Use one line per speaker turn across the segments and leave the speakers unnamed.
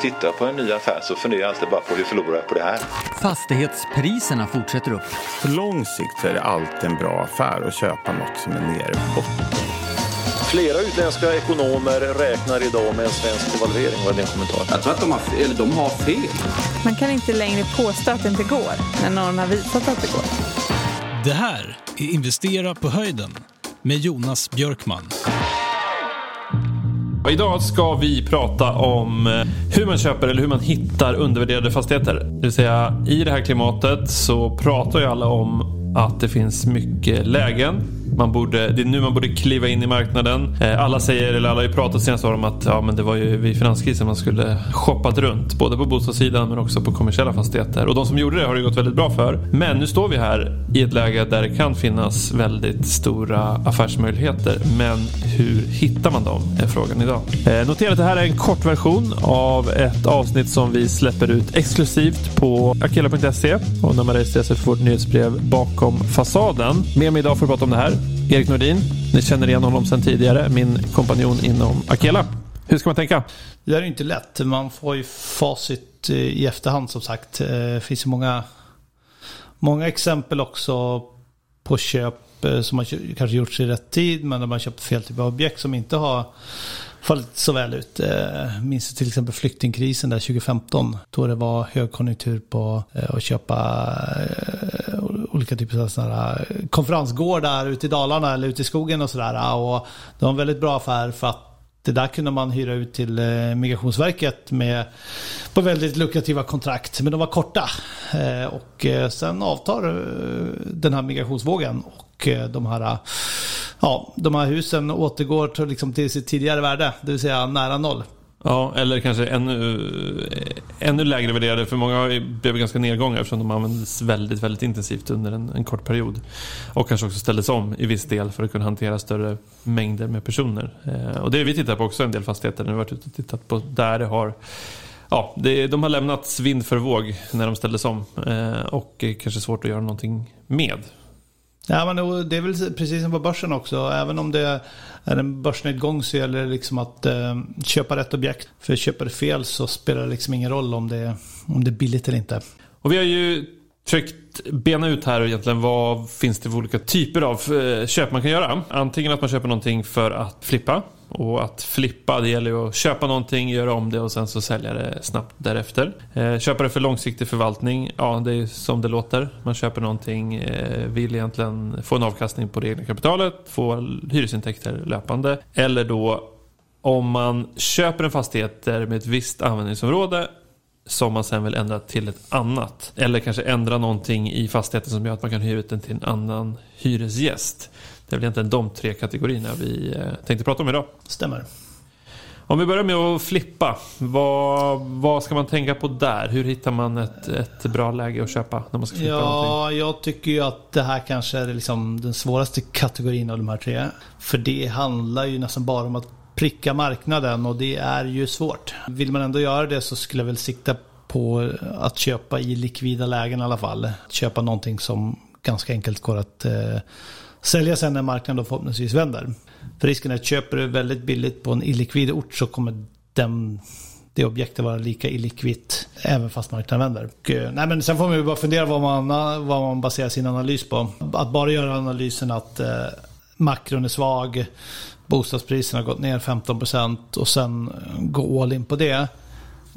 tittar på en ny affär så funderar jag alltid bara på hur förlorar jag på det här?
Fastighetspriserna fortsätter upp.
På lång sikt så är det alltid en bra affär att köpa något som är nere på botten.
Flera utländska ekonomer räknar idag med en svensk devalvering. Vad är din kommentar?
Jag tror att de har, eller de har fel.
Man kan inte längre påstå att det inte går när någon har visat att det går.
Det här är Investera på höjden med Jonas Björkman.
Idag ska vi prata om eh, hur man köper eller hur man hittar undervärderade fastigheter. Det vill säga i det här klimatet så pratar ju alla om att det finns mycket lägen. Man borde, det är nu man borde kliva in i marknaden. Eh, alla säger, eller alla har ju pratat senast om att ja, men det var ju vid finanskrisen man skulle shoppat runt. Både på bostadssidan men också på kommersiella fastigheter. Och de som gjorde det har det gått väldigt bra för. Men nu står vi här i ett läge där det kan finnas väldigt stora affärsmöjligheter. Men hur hittar man dem? Är frågan idag. Eh, notera att det här är en kort version av ett avsnitt som vi släpper ut exklusivt på akela.se. Och när man registrerar sig för vårt nyhetsbrev bakom fasaden. Med mig idag för att prata om det här Erik Nordin. Ni känner igen honom sedan tidigare, min kompanjon inom Akela. Hur ska man tänka?
Det är inte lätt. Man får ju facit eh, i efterhand som sagt. Det finns ju många, många exempel också på köp köp eh, som har kanske gjorts i rätt tid men där man köpt fel typ av objekt som inte har fallit så väl ut. Eh, minns till exempel flyktingkrisen där 2015 då det var högkonjunktur på eh, att köpa olika typer av sådana här konferensgårdar ute i Dalarna eller ute i skogen och sådär. Och det var en väldigt bra affär för att det där kunde man hyra ut till Migrationsverket med, på väldigt lukrativa kontrakt. Men de var korta. Och sen avtar den här migrationsvågen. Och eh, de här, eh, ja, de här husen återgår till, liksom till sitt tidigare värde. Det vill säga nära noll.
Ja, eller kanske ännu, eh, ännu lägre värderade. För många blev ganska nedgångar eftersom de användes väldigt, väldigt intensivt under en, en, kort period. Och kanske också ställdes om i viss del för att kunna hantera större mängder med personer. Eh, och det vi tittar på också en del fastigheter. När vi varit ute och tittat på där det har Ja, det, de har lämnats vind för våg när de ställdes om. Eh, och kanske svårt att göra någonting med.
Ja, men det är väl precis som på börsen också. Även om det är en börsnedgång så gäller det liksom att eh, köpa rätt objekt. För köper du fel så spelar det liksom ingen roll om det, om det är billigt eller inte.
Och vi har ju försökt bena ut här egentligen vad finns det för olika typer av eh, köp man kan göra. Antingen att man köper någonting för att flippa. Och att flippa, det gäller ju att köpa någonting, göra om det och sen så sälja det snabbt därefter. Eh, köpa det för långsiktig förvaltning, ja det är som det låter. Man köper någonting, eh, vill egentligen få en avkastning på det egna kapitalet, få hyresintäkter löpande. Eller då om man köper en fastighet med ett visst användningsområde som man sen vill ändra till ett annat. Eller kanske ändra någonting i fastigheten som gör att man kan hyra ut den till en annan hyresgäst. Det är väl egentligen de tre kategorierna vi eh, tänkte prata om idag.
Stämmer.
Om vi börjar med att flippa. Vad, vad ska man tänka på där? Hur hittar man ett, ett bra läge att köpa när man ska flippa
ja,
någonting?
Jag tycker ju att det här kanske är liksom den svåraste kategorin av de här tre. För det handlar ju nästan bara om att pricka marknaden och det är ju svårt. Vill man ändå göra det så skulle jag väl sikta på att köpa i likvida lägen i alla fall. Köpa någonting som ganska enkelt går att eh, sälja sen när marknaden då förhoppningsvis vänder. För risken är att köper du väldigt billigt på en illikvid ort så kommer den, det objektet vara lika illikvitt även fast marknaden vänder. Och, eh, nej men sen får man ju bara fundera vad man, vad man baserar sin analys på. Att bara göra analysen att eh, makron är svag, bostadspriserna har gått ner 15% och sen gå all in på det.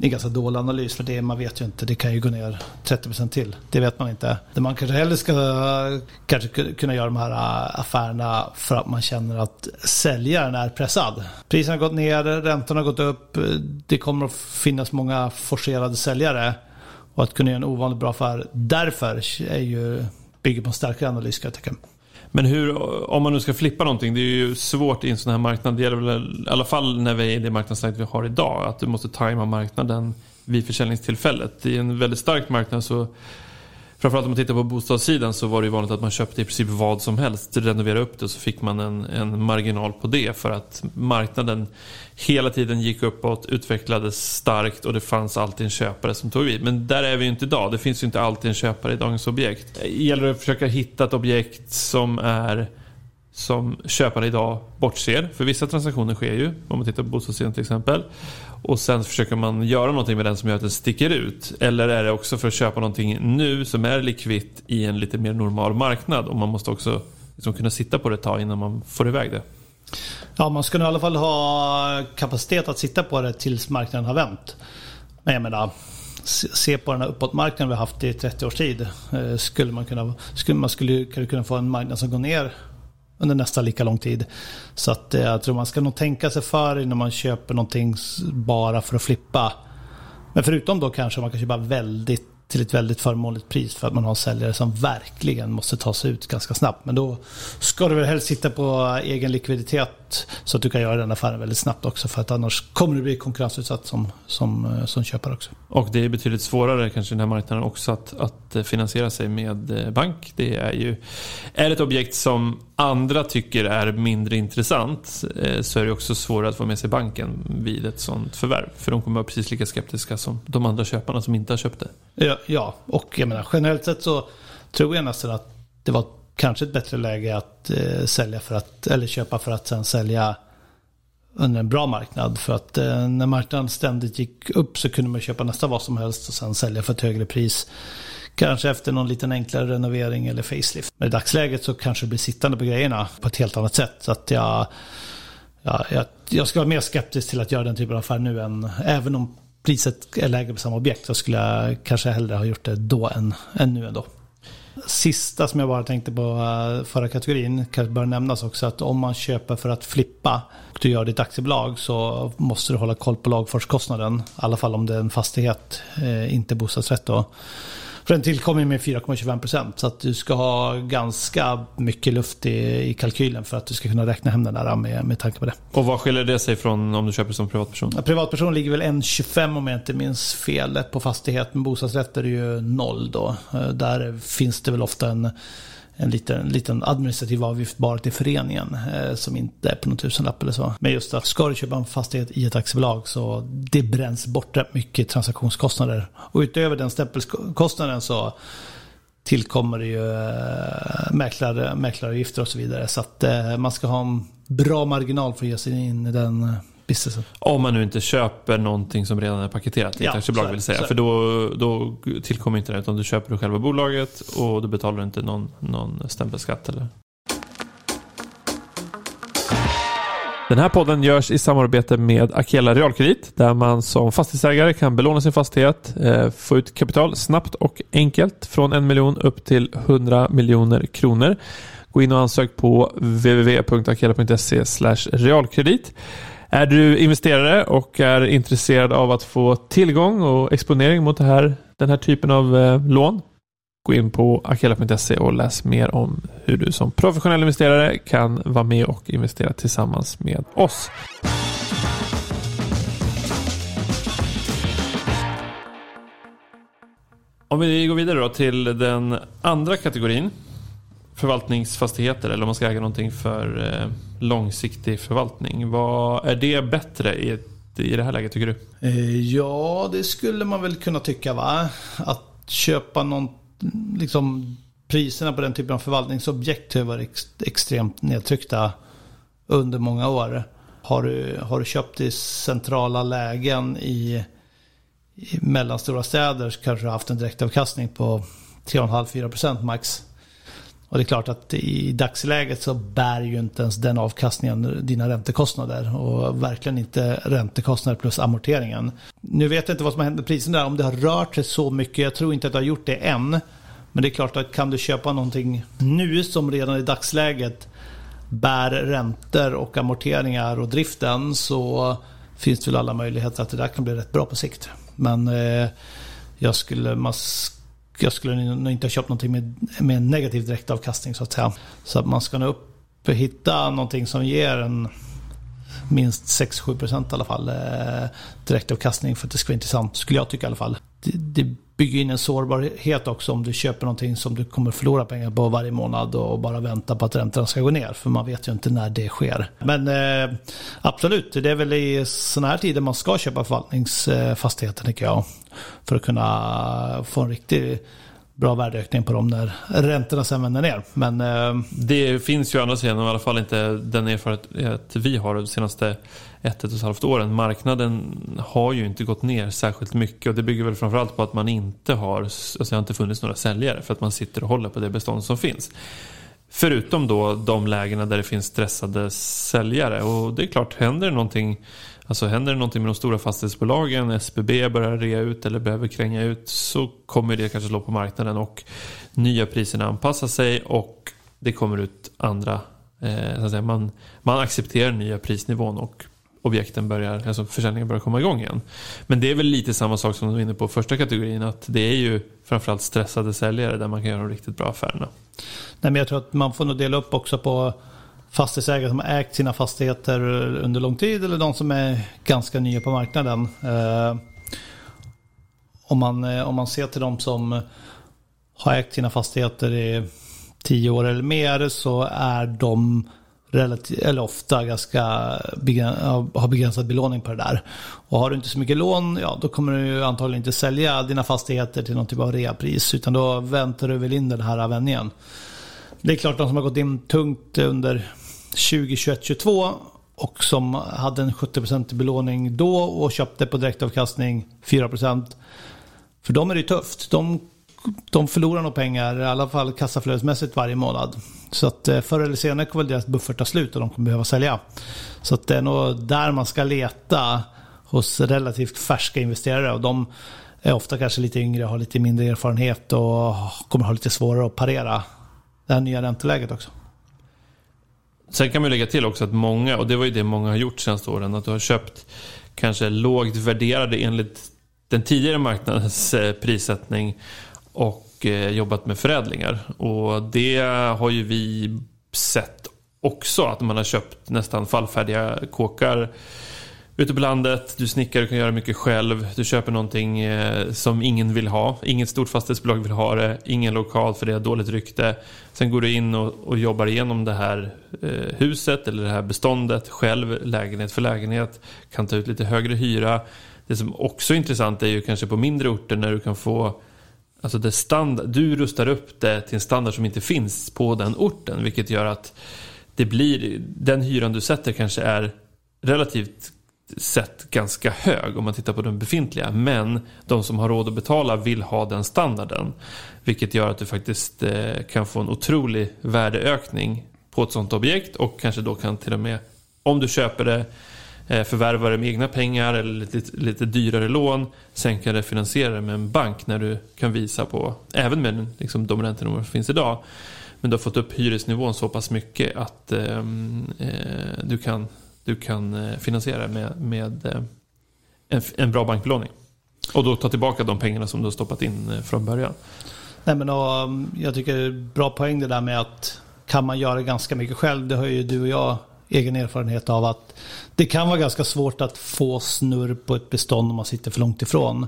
Det är en ganska dålig analys för det man vet ju inte. Det kan ju gå ner 30% till. Det vet man inte. Det man kanske hellre ska kanske kunna göra de här äh, affärerna för att man känner att säljaren är pressad. Priserna har gått ner, räntorna har gått upp. Det kommer att finnas många forcerade säljare. Och att kunna göra en ovanligt bra affär därför är ju, bygger på en starkare analys kan jag tycka.
Men hur, om man nu ska flippa någonting, det är ju svårt i en sån här marknad. Det gäller väl i alla fall när vi är i det marknadsläget vi har idag. Att du måste tajma marknaden vid försäljningstillfället. I en väldigt stark marknad så Framförallt om man tittar på bostadssidan så var det ju vanligt att man köpte i princip vad som helst, renovera upp det och så fick man en, en marginal på det för att marknaden hela tiden gick uppåt, utvecklades starkt och det fanns alltid en köpare som tog vid. Men där är vi ju inte idag. Det finns ju inte alltid en köpare i dagens objekt. Det gäller att försöka hitta ett objekt som är som köpare idag bortser. För vissa transaktioner sker ju, om man tittar på bostadssidan till exempel. Och sen försöker man göra någonting med den som gör att den sticker ut. Eller är det också för att köpa någonting nu som är likvitt i en lite mer normal marknad. Och man måste också liksom kunna sitta på det ett tag innan man får iväg det.
Ja, man ska i alla fall ha kapacitet att sitta på det tills marknaden har vänt. Men jag menar, se på den här uppåtmarknaden vi har haft i 30 års tid. Eh, skulle man kunna, skulle, man skulle kunna få en marknad som går ner under nästan lika lång tid. Så att eh, jag tror man ska nog tänka sig för innan man köper någonting bara för att flippa. Men förutom då kanske man kan köpa väldigt till ett väldigt förmånligt pris för att man har säljare som verkligen måste ta sig ut ganska snabbt. Men då ska du väl helst sitta på eh, egen likviditet så att du kan göra den affären väldigt snabbt också för att annars kommer du bli konkurrensutsatt som, som, eh, som köpare också.
Och det är betydligt svårare kanske i den här marknaden också att, att finansiera sig med eh, bank. Det är ju är ett objekt som andra tycker är mindre intressant eh, så är det också svårare att få med sig banken vid ett sånt förvärv. För de kommer vara precis lika skeptiska som de andra köparna som inte har köpt det.
Ja, ja. och jag menar generellt sett så tror jag nästan att det var kanske ett bättre läge att eh, sälja för att, eller köpa för att sen sälja under en bra marknad. För att eh, när marknaden ständigt gick upp så kunde man köpa nästan vad som helst och sen sälja för ett högre pris. Kanske efter någon liten enklare renovering eller facelift. Men i dagsläget så kanske det blir sittande på grejerna på ett helt annat sätt. Så att jag, ja, jag, jag ska vara mer skeptisk till att göra den typen av affär nu än, även om priset är lägre på samma objekt så skulle jag kanske hellre ha gjort det då än, än nu ändå. Sista som jag bara tänkte på eh, förra kategorin kanske bör nämnas också att om man köper för att flippa och du gör ditt aktiebolag så måste du hålla koll på lagfartskostnaden. I alla fall om det är en fastighet, eh, inte bostadsrätt då. För den tillkommer med 4,25% så att du ska ha ganska mycket luft i, i kalkylen för att du ska kunna räkna hem den där med, med tanke på det.
Och vad skiljer det sig från om du köper som privatperson?
Ja, privatperson ligger väl 1,25 om jag inte minns fel på fastighet. Men bostadsrätt är ju noll då. Eh, där finns det väl ofta en en liten, liten administrativ avgift bara till föreningen eh, som inte är på någon tusenlapp eller så. Men just att ska du köpa en fastighet i ett aktiebolag så det bränns bort rätt mycket transaktionskostnader. Och utöver den stämpelkostnaden så tillkommer det ju eh, mäklare, mäklaravgifter och så vidare. Så att eh, man ska ha en bra marginal för att ge sig in i den eh, businessen.
Om man nu inte köper någonting som redan är paketerat i ett aktiebolag vill säga. För då, då tillkommer inte det utan du köper du själva bolaget och då betalar du inte någon, någon stämpelskatt eller? Den här podden görs i samarbete med Akela Realkredit där man som fastighetsägare kan belåna sin fastighet, eh, få ut kapital snabbt och enkelt från en miljon upp till 100 miljoner kronor. Gå in och ansök på www.akela.se realkredit. Är du investerare och är intresserad av att få tillgång och exponering mot här, den här typen av eh, lån? Gå in på akela.se och läs mer om hur du som professionell investerare kan vara med och investera tillsammans med oss. Om vi går vidare då till den andra kategorin förvaltningsfastigheter eller om man ska äga någonting för eh, långsiktig förvaltning. Vad Är det bättre i, i det här läget tycker du?
Eh, ja, det skulle man väl kunna tycka va. Att köpa någon, liksom priserna på den typen av förvaltningsobjekt har varit extremt nedtryckta under många år. Har du, har du köpt i centrala lägen i, i mellanstora städer så kanske du har haft en direktavkastning på 3,5-4% max. Och det är klart att i dagsläget så bär ju inte ens den avkastningen dina räntekostnader. Och verkligen inte räntekostnader plus amorteringen. Nu vet jag inte vad som har hänt med priserna där, om det har rört sig så mycket. Jag tror inte att det har gjort det än. Men det är klart att kan du köpa någonting nu som redan i dagsläget bär räntor och amorteringar och driften så finns det väl alla möjligheter att det där kan bli rätt bra på sikt. Men eh, jag skulle, man jag skulle nog inte ha köpt någonting med, med en negativ direktavkastning så att säga. Så att man ska nog upp och hitta någonting som ger en minst 6-7% i alla fall eh, direktavkastning för att det ska vara intressant, skulle jag tycka i alla fall. Det, det bygger in en sårbarhet också om du köper någonting som du kommer förlora pengar på varje månad och bara vänta på att räntorna ska gå ner. För man vet ju inte när det sker. Men eh, absolut, det är väl i sådana här tider man ska köpa förvaltningsfastigheter tycker jag. För att kunna få en riktig bra värdeökning på dem när räntorna sen vänder ner. Men, eh,
Det finns ju å andra sidan, i alla fall inte den erfarenhet vi har de senaste ett, ett och ett halvt åren. Marknaden har ju inte gått ner särskilt mycket och det bygger väl framförallt på att man inte har, alltså det har inte funnits några säljare för att man sitter och håller på det bestånd som finns. Förutom då de lägena där det finns stressade säljare. Och det är klart, händer det någonting Alltså händer det någonting med de stora fastighetsbolagen, SBB börjar rea ut eller behöver kränga ut så kommer det kanske slå på marknaden och nya priserna anpassar sig och det kommer ut andra, eh, så att säga, man, man accepterar nya prisnivån och objekten börjar, alltså försäljningen börjar komma igång igen. Men det är väl lite samma sak som du var inne på första kategorin att det är ju framförallt stressade säljare där man kan göra de riktigt bra affärerna.
Nej, men jag tror att man får nog dela upp också på fastighetsägare som har ägt sina fastigheter under lång tid eller de som är ganska nya på marknaden. Eh, om, man, eh, om man ser till de som har ägt sina fastigheter i tio år eller mer så är de relativt, eller ofta ganska har begränsad belåning på det där. Och har du inte så mycket lån, ja då kommer du antagligen inte sälja dina fastigheter till någon typ av reapris. Utan då väntar du väl in den här vändningen. Det är klart de som har gått in tungt under 2021-2022 och som hade en 70% belåning då och köpte på direktavkastning 4%. För dem är det tufft. De, de förlorar nog pengar, i alla fall kassaflödesmässigt varje månad. Så att eh, förr eller senare kommer deras buffert ta slut och de kommer behöva sälja. Så att det är nog där man ska leta hos relativt färska investerare. Och de är ofta kanske lite yngre, har lite mindre erfarenhet och kommer ha lite svårare att parera det här nya ränteläget också.
Sen kan man lägga till också att många, och det var ju det många har gjort senaste åren, att du har köpt kanske lågt värderade enligt den tidigare marknadens eh, prissättning och eh, jobbat med förädlingar. Och det har ju vi sett också, att man har köpt nästan fallfärdiga kåkar ute på landet, du snickar, du kan göra mycket själv, du köper någonting eh, som ingen vill ha. Inget stort fastighetsbolag vill ha det, ingen lokal för det har dåligt rykte. Sen går du in och, och jobbar igenom det här eh, huset eller det här beståndet själv, lägenhet för lägenhet, kan ta ut lite högre hyra. Det som också är intressant är ju kanske på mindre orter när du kan få Alltså det standard, du rustar upp det till en standard som inte finns på den orten. Vilket gör att det blir, den hyran du sätter kanske är relativt sett ganska hög om man tittar på den befintliga. Men de som har råd att betala vill ha den standarden. Vilket gör att du faktiskt eh, kan få en otrolig värdeökning på ett sånt objekt och kanske då kan till och med, om du köper det, Eh, förvärva det med egna pengar eller lite, lite dyrare lån. Sen kan du finansiera det med en bank när du kan visa på, även med liksom, de räntenivåer som finns idag. Men du har fått upp hyresnivån så pass mycket att ehm, eh, du kan du kan finansiera finansiera med, med eh, en, en bra bankbelåning. Och då ta tillbaka de pengarna som du har stoppat in från början.
Nej, men och, jag tycker det är bra poäng det där med att kan man göra ganska mycket själv. Det har ju du och jag egen erfarenhet av att det kan vara ganska svårt att få snurr på ett bestånd om man sitter för långt ifrån.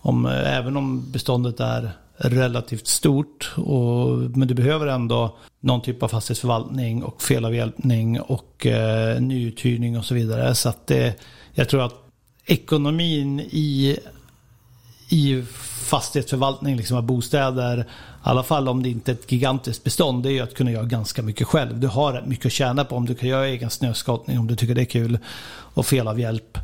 Om, eh, även om beståndet är relativt stort. Och, men du behöver ändå någon typ av fastighetsförvaltning och felavhjälpning och eh, nyuthyrning och så vidare. Så att det, jag tror att ekonomin i, i fastighetsförvaltning liksom av bostäder, i alla fall om det inte är ett gigantiskt bestånd, det är ju att kunna göra ganska mycket själv. Du har mycket att tjäna på om du kan göra egen snöskottning, om du tycker det är kul, och felavhjälp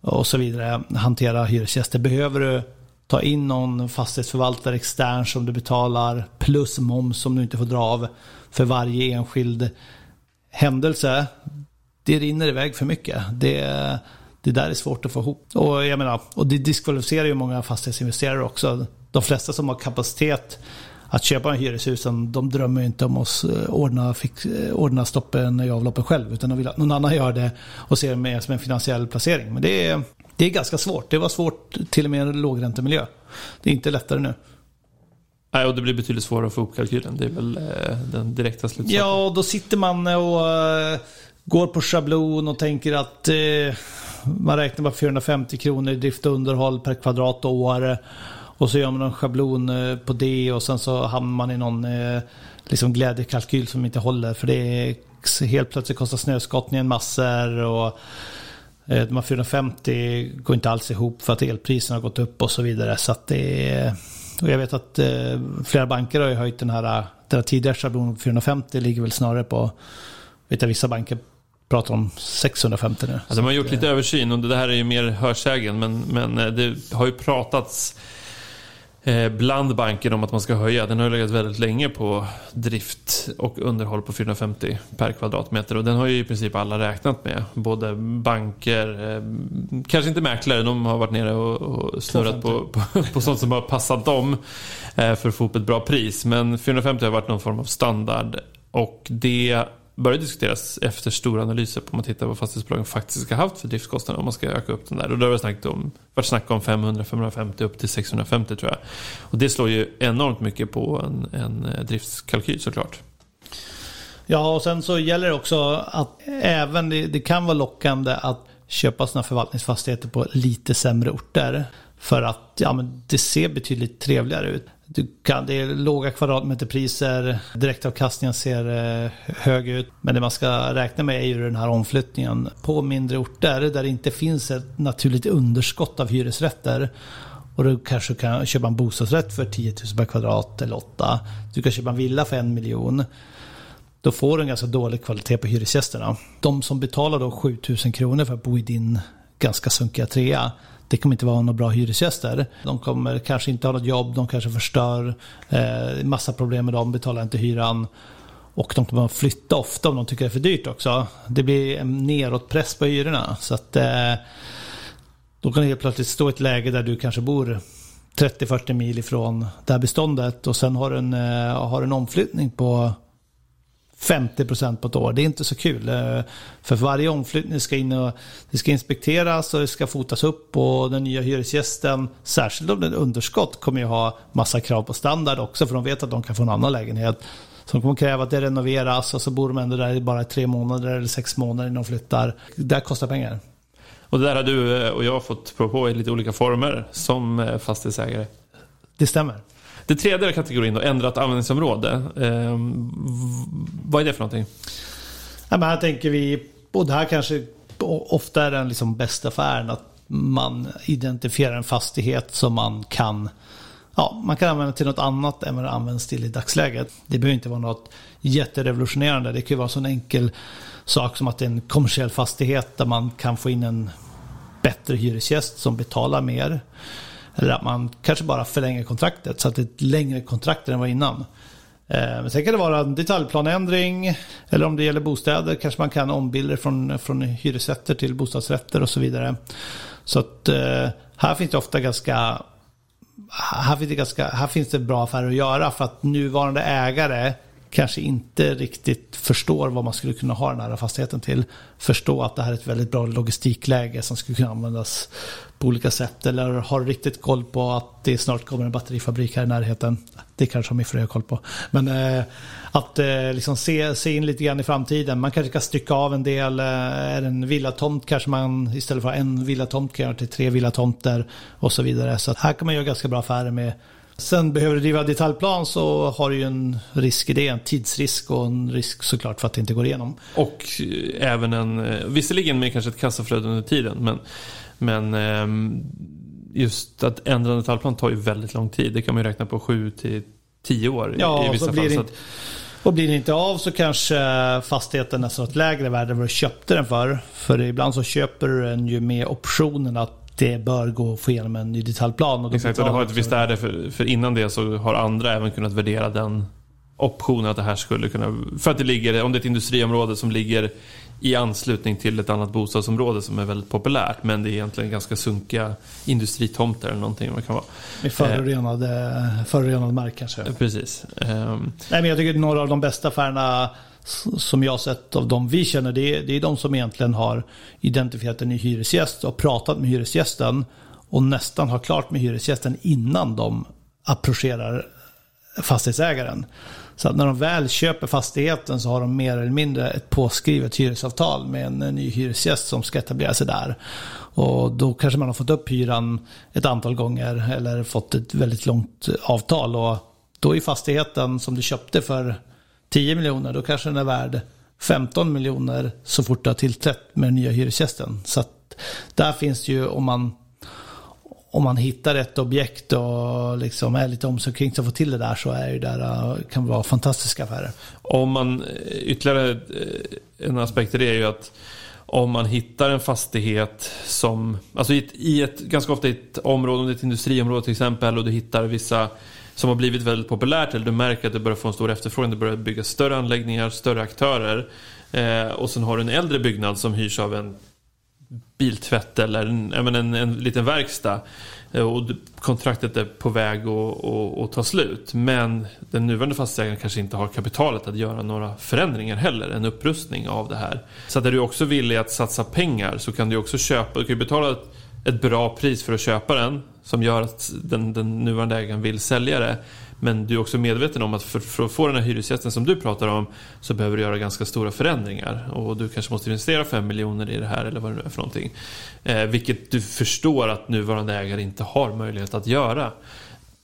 och så vidare. Hantera hyresgäster. Behöver du ta in någon fastighetsförvaltare extern som du betalar plus moms som du inte får dra av för varje enskild händelse. Det rinner iväg för mycket. Det, det där är svårt att få ihop. Och, jag menar, och det diskvalificerar ju många fastighetsinvesterare också. De flesta som har kapacitet att köpa en hyreshusen, de drömmer inte om att eh, ordna, fix, eh, ordna stoppen i avloppen själv. Utan de vill att någon annan gör det och ser det mer som en finansiell placering. Men det är, det är ganska svårt. Det var svårt till och med i en lågräntemiljö. Det är inte lättare nu.
Nej, och det blir betydligt svårare att få upp kalkylen. Det är väl eh, den direkta slutsatsen.
Ja, då sitter man och går på schablon och tänker att man räknar bara 450 kronor i drift och underhåll per kvadratår. Och och så gör man en schablon eh, på det och sen så hamnar man i någon eh, liksom glädjekalkyl som inte håller. För det är helt plötsligt kostar snöskottningen massor och eh, de här 450 går inte alls ihop för att elpriserna har gått upp och så vidare. Så att det är, Och jag vet att eh, flera banker har ju höjt den här, den här tidigare schablonen på 450 ligger väl snarare på, vet jag vissa banker pratar om 650 nu.
Alltså, de har gjort lite översyn och det här är ju mer hörsägen men, men det har ju pratats bland banken om att man ska höja. Den har legat väldigt länge på drift och underhåll på 450 per kvadratmeter och den har ju i princip alla räknat med. Både banker, eh, kanske inte mäklare, de har varit nere och, och snurrat på, på, på sånt som har passat dem för att få upp ett bra pris. Men 450 har varit någon form av standard och det började diskuteras efter stora analyser på om man tittar på vad fastighetsbolagen faktiskt ska ha haft för driftskostnader om man ska öka upp den där. Och då har det snackat om, varit snack om 500-550 upp till 650 tror jag. Och det slår ju enormt mycket på en, en eh, driftskalkyl såklart.
Ja, och sen så gäller det också att även det, det kan vara lockande att köpa sådana förvaltningsfastigheter på lite sämre orter. För att ja, men det ser betydligt trevligare ut. Du kan, det är låga kvadratmeterpriser, direktavkastningen ser eh, hög ut. Men det man ska räkna med är ju den här omflyttningen. På mindre orter där det inte finns ett naturligt underskott av hyresrätter. Och du kanske kan köpa en bostadsrätt för 10 000 per kvadrat eller 8. Du kan köpa en villa för en miljon. Då får du en ganska dålig kvalitet på hyresgästerna. De som betalar då 7 000 kronor för att bo i din ganska sunkiga trea det kommer inte vara några bra hyresgäster. De kommer kanske inte ha något jobb, de kanske förstör, eh, massa problem med dem, betalar inte hyran. Och de kommer att flytta ofta om de tycker det är för dyrt också. Det blir en nedåtpress på hyrorna. Så att eh, då kan du helt plötsligt stå i ett läge där du kanske bor 30-40 mil ifrån det här beståndet och sen har du en, eh, har en omflyttning på 50% på ett år. Det är inte så kul. Eh, för varje omflyttning ska in och det ska inspekteras och det ska fotas upp och den nya hyresgästen, särskilt om det är underskott, kommer ju ha massa krav på standard också för de vet att de kan få en annan lägenhet. Så de kommer kräva att det renoveras och så bor de ändå där i bara tre månader eller sex månader innan de flyttar. Det kostar pengar.
Och det där har du och jag fått prova på i lite olika former som eh, fastighetsägare.
Det stämmer.
Det tredje kategorin då, ändrat användningsområde. Eh, vad är det för någonting?
Ja, men här tänker vi, och det här kanske ofta är den liksom bästa affären, att man identifierar en fastighet som man kan Ja, man kan använda till något annat än vad det används till i dagsläget. Det behöver inte vara något jätterevolutionerande. Det kan ju vara en sån enkel sak som att det är en kommersiell fastighet där man kan få in en bättre hyresgäst som betalar mer. Eller att man kanske bara förlänger kontraktet så att det är ett längre kontrakt än det var innan. Eh, men sen kan det vara en detaljplanändring eller om det gäller bostäder kanske man kan ombilda från, från hyresrätter till bostadsrätter och så vidare. Så att eh, här finns det ofta ganska här finns, det ganska, här finns det bra affärer att göra för att nuvarande ägare kanske inte riktigt förstår vad man skulle kunna ha den här fastigheten till. Förstå att det här är ett väldigt bra logistikläge som skulle kunna användas på olika sätt. Eller har riktigt koll på att det snart kommer en batterifabrik här i närheten. Det kanske har min fru koll på. Men eh, att eh, liksom se, se in lite grann i framtiden. Man kanske kan stycka av en del. Eh, är det en villatomt kanske man istället för en villatomt kan göra till tre villatomter och så vidare. Så här kan man göra ganska bra affärer med Sen behöver du driva detaljplan så har du ju en risk i det. En tidsrisk och en risk såklart för att det inte går igenom.
Och eh, även en, eh, visserligen med kanske ett kassaflöde under tiden, men, men ehm, just att ändra en detaljplan tar ju väldigt lång tid. Det kan man ju räkna på 7 till 10 år
ja,
i vissa
fall. Inte, och blir det inte av så kanske fastigheten nästan har ett lägre värde än vad du köpte den för. För ibland så köper du den ju med optionen att det bör gå att få igenom en ny detaljplan.
Och Exakt, och det har ett visst värde för, för innan det så har andra även kunnat värdera den optionen att det här skulle kunna... För att det ligger, om det är ett industriområde som ligger i anslutning till ett annat bostadsområde som är väldigt populärt men det är egentligen ganska sunkiga industritomter eller någonting man kan vara.
Med förorenad, eh, förorenad mark kanske.
Precis. Um...
Nej, men jag tycker några av de bästa affärerna som jag har sett av de vi känner, det är, det är de som egentligen har identifierat en ny hyresgäst och pratat med hyresgästen och nästan har klart med hyresgästen innan de approcherar fastighetsägaren. Så att när de väl köper fastigheten så har de mer eller mindre ett påskrivet hyresavtal med en ny hyresgäst som ska etablera sig där. Och då kanske man har fått upp hyran ett antal gånger eller fått ett väldigt långt avtal. Och då är fastigheten som du köpte för 10 miljoner, då kanske den är värd 15 miljoner så fort du har tillträtt med den nya hyresgästen. Så att där finns ju, om man, om man hittar ett objekt och liksom är lite omsorg att få till det där så är det där, eh, kan vara fantastiska affärer.
Om man, eh, ytterligare eh, en aspekt i det är ju att om man hittar en fastighet som, alltså i ett, i ett ganska ofta i ett område, om det är ett industriområde till exempel och du hittar vissa som har blivit väldigt populärt eller du märker att det börjar få en stor efterfrågan, det börjar byggas större anläggningar, större aktörer eh, och sen har du en äldre byggnad som hyrs av en biltvätt eller en, en, en, en liten verkstad Eh, och kontraktet är på väg att, ta slut. Men den nuvarande fastighetsägaren kanske inte har kapitalet att göra några förändringar heller. En upprustning av det här. Så att är du också villig att satsa pengar så kan du också köpa, du kan betala ett, ett bra pris för att köpa den. Som gör att den, den nuvarande ägaren vill sälja det. Men du är också medveten om att för, för, att få den här hyresgästen som du pratar om så behöver du göra ganska stora förändringar. Och du kanske måste investera 5 miljoner i det här eller vad det nu är för någonting. Eh, vilket du förstår att nuvarande ägare inte har möjlighet att göra.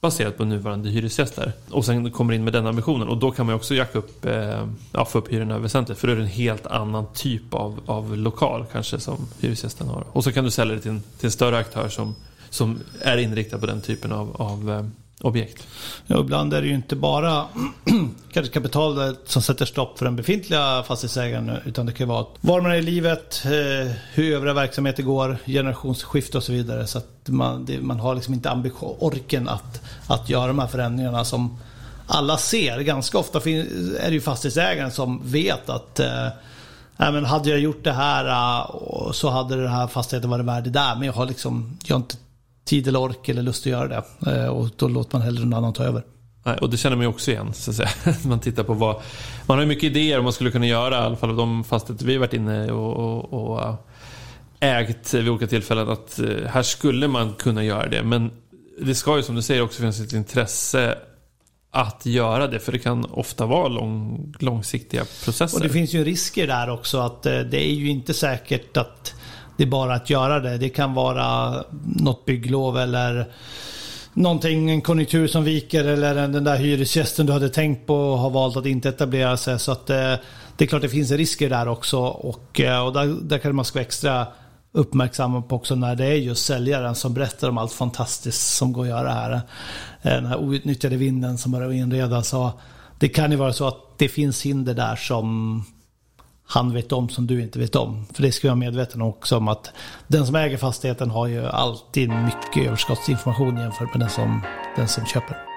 Baserat på nuvarande hyresgäster. Och sen kommer in med den ambitionen. Och då kan man också jacka upp, eh, ja, få upp hyrorna väsentligt. För då är det en helt annan typ av, av lokal kanske som hyresgästen har. Och så kan du sälja det till en, till en större aktör som, som är inriktad på den typen av, av eh, objekt.
Ja, ibland är det ju inte bara kanske kapitalet som sätter stopp för den befintliga fastighetsägaren. Utan det kan vara var man är i livet, eh, hur övriga verksamheter går, generationsskifte och så vidare. Så att man, det, man har liksom inte ambition, orken att, att göra de här förändringarna som alla ser. Ganska ofta är det ju fastighetsägaren som vet att eh, men hade jag gjort det här eh, så hade den här fastigheten varit värd det där. Men jag har liksom, jag har inte tid eller ork eller lust att göra det. Eh, och då låter man hellre någon annan ta över.
Nej, och det känner man ju också igen. Så att säga. Man tittar på vad... Man har ju mycket idéer om man skulle kunna göra. I alla fall de fastigheter vi varit inne och, och, och äh, ägt vid olika tillfällen. Att äh, här skulle man kunna göra det. Men det ska ju som du säger också finnas ett intresse att göra det. För det kan ofta vara lång, långsiktiga processer.
Och det finns ju risker där också. att Det är ju inte säkert att det är bara att göra det. Det kan vara något bygglov eller någonting, en konjunktur som viker eller den där hyresgästen du hade tänkt på har valt att inte etablera sig. Så att det, det är klart det finns risker där också och, eh, och där, där kan man ska vara extra uppmärksamma på också när det är just säljaren som berättar om allt fantastiskt som går att göra här. Eh, den här outnyttjade vinden som börjar inredas. Det kan ju vara så att det finns hinder där som han vet om som du inte vet om. För det ska vi vara medvetna om också om att den som äger fastigheten har ju alltid mycket överskottsinformation jämfört med den som, den som köper.